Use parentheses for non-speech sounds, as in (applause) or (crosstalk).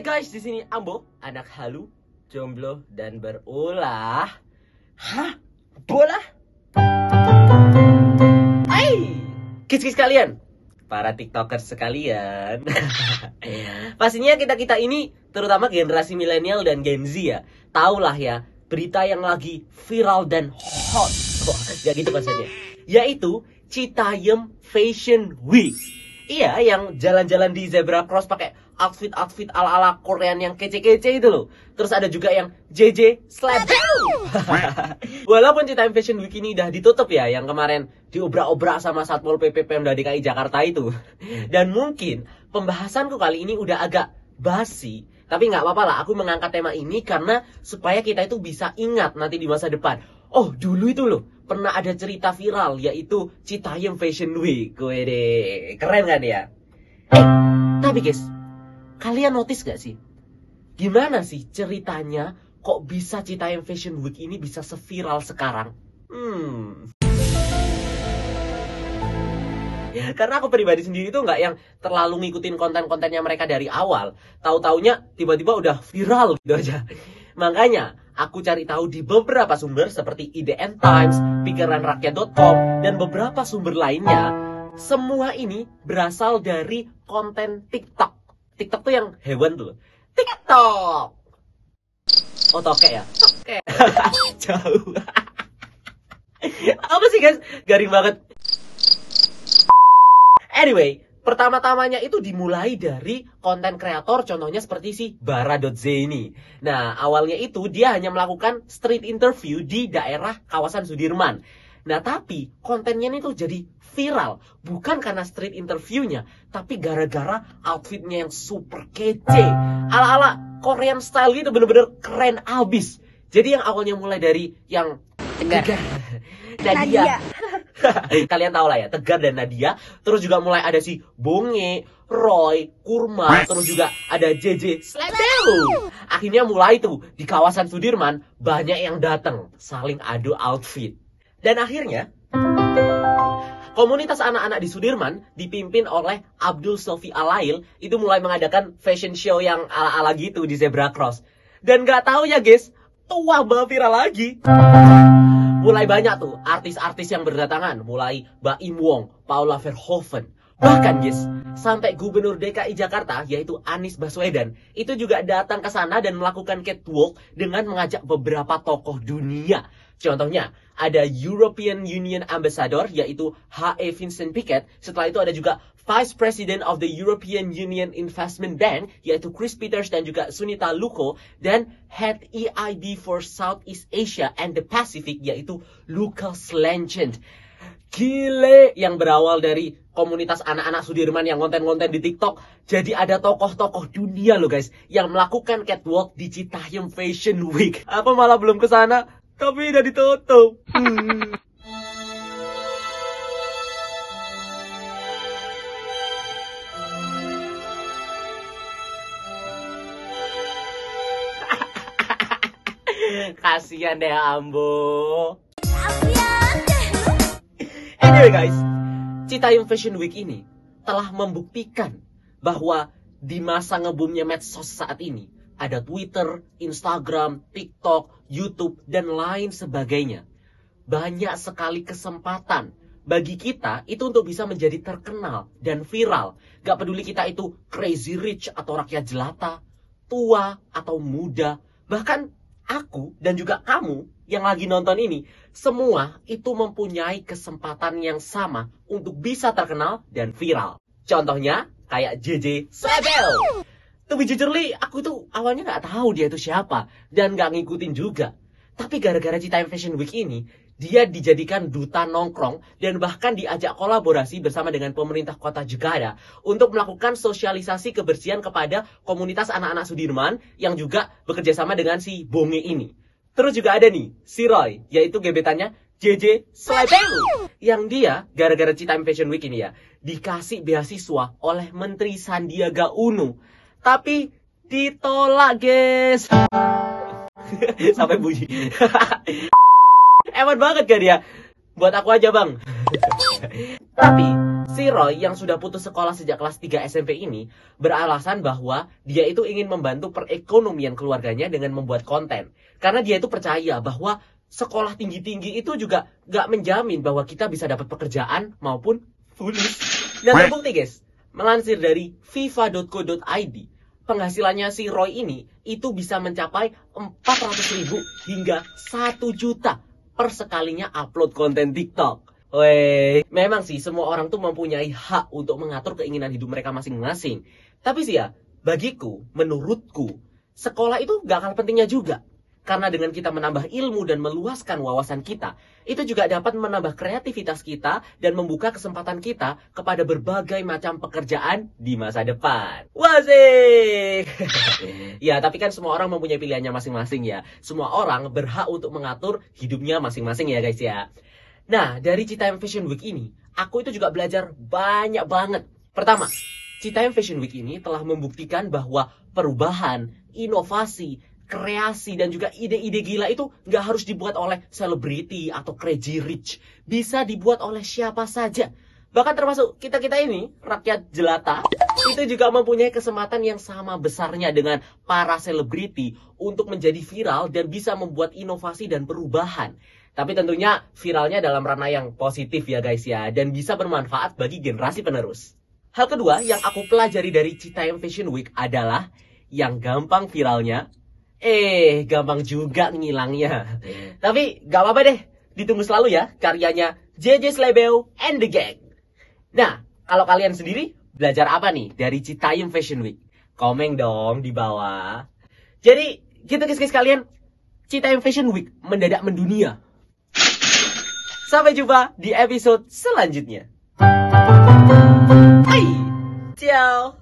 guys, di sini Ambo, anak halu, jomblo dan berulah. Hah? Bola? Hai, kis-kis kalian, para tiktokers sekalian. (laughs) Pastinya kita-kita ini, terutama generasi milenial dan Gen Z ya, tahulah ya, berita yang lagi viral dan hot. Oh, ya gitu konsepnya. Yaitu Citayam Fashion Week. Iya, yang jalan-jalan di zebra cross pakai outfit-outfit ala-ala Korean yang kece-kece itu loh. Terus ada juga yang JJ Slap. (laughs) Walaupun Citayam Fashion Week ini udah ditutup ya, yang kemarin diobrak-obrak sama Satpol PP Pemda DKI Jakarta itu. Dan mungkin pembahasanku kali ini udah agak basi. Tapi nggak apa-apa lah, aku mengangkat tema ini karena supaya kita itu bisa ingat nanti di masa depan. Oh, dulu itu loh, pernah ada cerita viral yaitu Citayam Fashion Week. Wede, keren kan ya? Eh, tapi guys, kalian notice gak sih? Gimana sih ceritanya kok bisa Citayam Fashion Week ini bisa seviral sekarang? Hmm. Karena aku pribadi sendiri tuh nggak yang terlalu ngikutin konten-kontennya mereka dari awal. Tahu-taunya tiba-tiba udah viral gitu aja. Makanya aku cari tahu di beberapa sumber seperti IDN Times, pikiranrakyat.com, dan beberapa sumber lainnya. Semua ini berasal dari konten TikTok. TikTok tuh yang hewan tuh. TikTok. Oh toke ya? Toke. (laughs) Jauh. (laughs) Apa sih guys? Garing banget. Anyway, pertama-tamanya itu dimulai dari konten kreator contohnya seperti si Bara.z ini. Nah, awalnya itu dia hanya melakukan street interview di daerah kawasan Sudirman. Nah, tapi kontennya ini tuh jadi viral. Bukan karena street interviewnya, tapi gara-gara outfitnya yang super kece. Ala-ala Korean style gitu bener-bener keren abis. Jadi yang awalnya mulai dari yang Tegar. (laughs) Nadia. (laughs) Kalian tahu lah ya, Tegar dan Nadia. Terus juga mulai ada si Bonge, Roy, Kurma, terus juga ada JJ Slebeu. Akhirnya mulai tuh di kawasan Sudirman banyak yang datang saling adu outfit. Dan akhirnya Komunitas anak-anak di Sudirman dipimpin oleh Abdul Sofi Alail itu mulai mengadakan fashion show yang ala-ala gitu di Zebra Cross. Dan gak tahu ya guys, tua viral lagi. Mulai banyak tuh artis-artis yang berdatangan, mulai Mbak Im Wong, Paula Verhoeven. Bahkan guys, sampai Gubernur DKI Jakarta yaitu Anies Baswedan itu juga datang ke sana dan melakukan catwalk dengan mengajak beberapa tokoh dunia. Contohnya, ada European Union Ambassador yaitu H.E. Vincent Piquet. Setelah itu ada juga Vice President of the European Union Investment Bank yaitu Chris Peters dan juga Sunita Luko dan Head EIB for Southeast Asia and the Pacific yaitu Lucas Legend. Gile yang berawal dari komunitas anak-anak Sudirman yang konten-konten di TikTok. Jadi ada tokoh-tokoh dunia loh guys yang melakukan catwalk di Citayam Fashion Week. Apa malah belum ke sana? Tapi udah ditutup. Hmm. (laughs) Kasihan deh Ambo. Anyway guys, Citayam Fashion Week ini telah membuktikan bahwa di masa ngebumnya medsos saat ini ada Twitter, Instagram, TikTok, YouTube, dan lain sebagainya. Banyak sekali kesempatan bagi kita itu untuk bisa menjadi terkenal dan viral. Gak peduli kita itu crazy rich atau rakyat jelata, tua atau muda, bahkan aku dan juga kamu yang lagi nonton ini, semua itu mempunyai kesempatan yang sama untuk bisa terkenal dan viral. Contohnya kayak JJ Swebel. To be jujur Li, aku tuh awalnya nggak tahu dia itu siapa dan nggak ngikutin juga. Tapi gara-gara Citayam Fashion Week ini, dia dijadikan duta nongkrong dan bahkan diajak kolaborasi bersama dengan pemerintah kota Jakarta untuk melakukan sosialisasi kebersihan kepada komunitas anak-anak Sudirman yang juga bekerja sama dengan si Bonge ini. Terus juga ada nih, si Roy, yaitu gebetannya JJ Slebeu. Yang dia, gara-gara Citayam Fashion Week ini ya, dikasih beasiswa oleh Menteri Sandiaga Uno. Tapi ditolak guys. (laughs) Sampai bunyi. (laughs) Ewan banget kan ya? Buat aku aja bang. Tapi Si Roy yang sudah putus sekolah sejak kelas 3 SMP ini beralasan bahwa dia itu ingin membantu perekonomian keluarganya dengan membuat konten. Karena dia itu percaya bahwa sekolah tinggi-tinggi itu juga gak menjamin bahwa kita bisa dapat pekerjaan maupun fulus. Dan terbukti guys, melansir dari fifa.co.id, penghasilannya si Roy ini itu bisa mencapai 400 ribu hingga 1 juta per sekalinya upload konten TikTok. Weh, memang sih semua orang tuh mempunyai hak untuk mengatur keinginan hidup mereka masing-masing. Tapi sih ya, bagiku, menurutku, sekolah itu gak kalah pentingnya juga. Karena dengan kita menambah ilmu dan meluaskan wawasan kita, itu juga dapat menambah kreativitas kita dan membuka kesempatan kita kepada berbagai macam pekerjaan di masa depan. Wasik! (laughs) ya, tapi kan semua orang mempunyai pilihannya masing-masing ya. Semua orang berhak untuk mengatur hidupnya masing-masing ya guys ya. Nah, dari Citayam Fashion Week ini, aku itu juga belajar banyak banget. Pertama, Citayam Fashion Week ini telah membuktikan bahwa perubahan, inovasi, kreasi, dan juga ide-ide gila itu nggak harus dibuat oleh selebriti atau crazy rich. Bisa dibuat oleh siapa saja. Bahkan termasuk kita-kita ini, rakyat jelata, itu juga mempunyai kesempatan yang sama besarnya dengan para selebriti untuk menjadi viral dan bisa membuat inovasi dan perubahan. Tapi tentunya viralnya dalam ranah yang positif ya guys ya. Dan bisa bermanfaat bagi generasi penerus. Hal kedua yang aku pelajari dari Citayam Fashion Week adalah yang gampang viralnya, eh gampang juga ngilangnya. Tapi gak apa-apa deh, ditunggu selalu ya karyanya JJ Slebeo and the Gang. Nah, kalau kalian sendiri belajar apa nih dari Citayam Fashion Week? Komen dong di bawah. Jadi gitu guys-guys kalian, Citayam Fashion Week mendadak mendunia. Sampai jumpa di episode selanjutnya. Hai, ciao.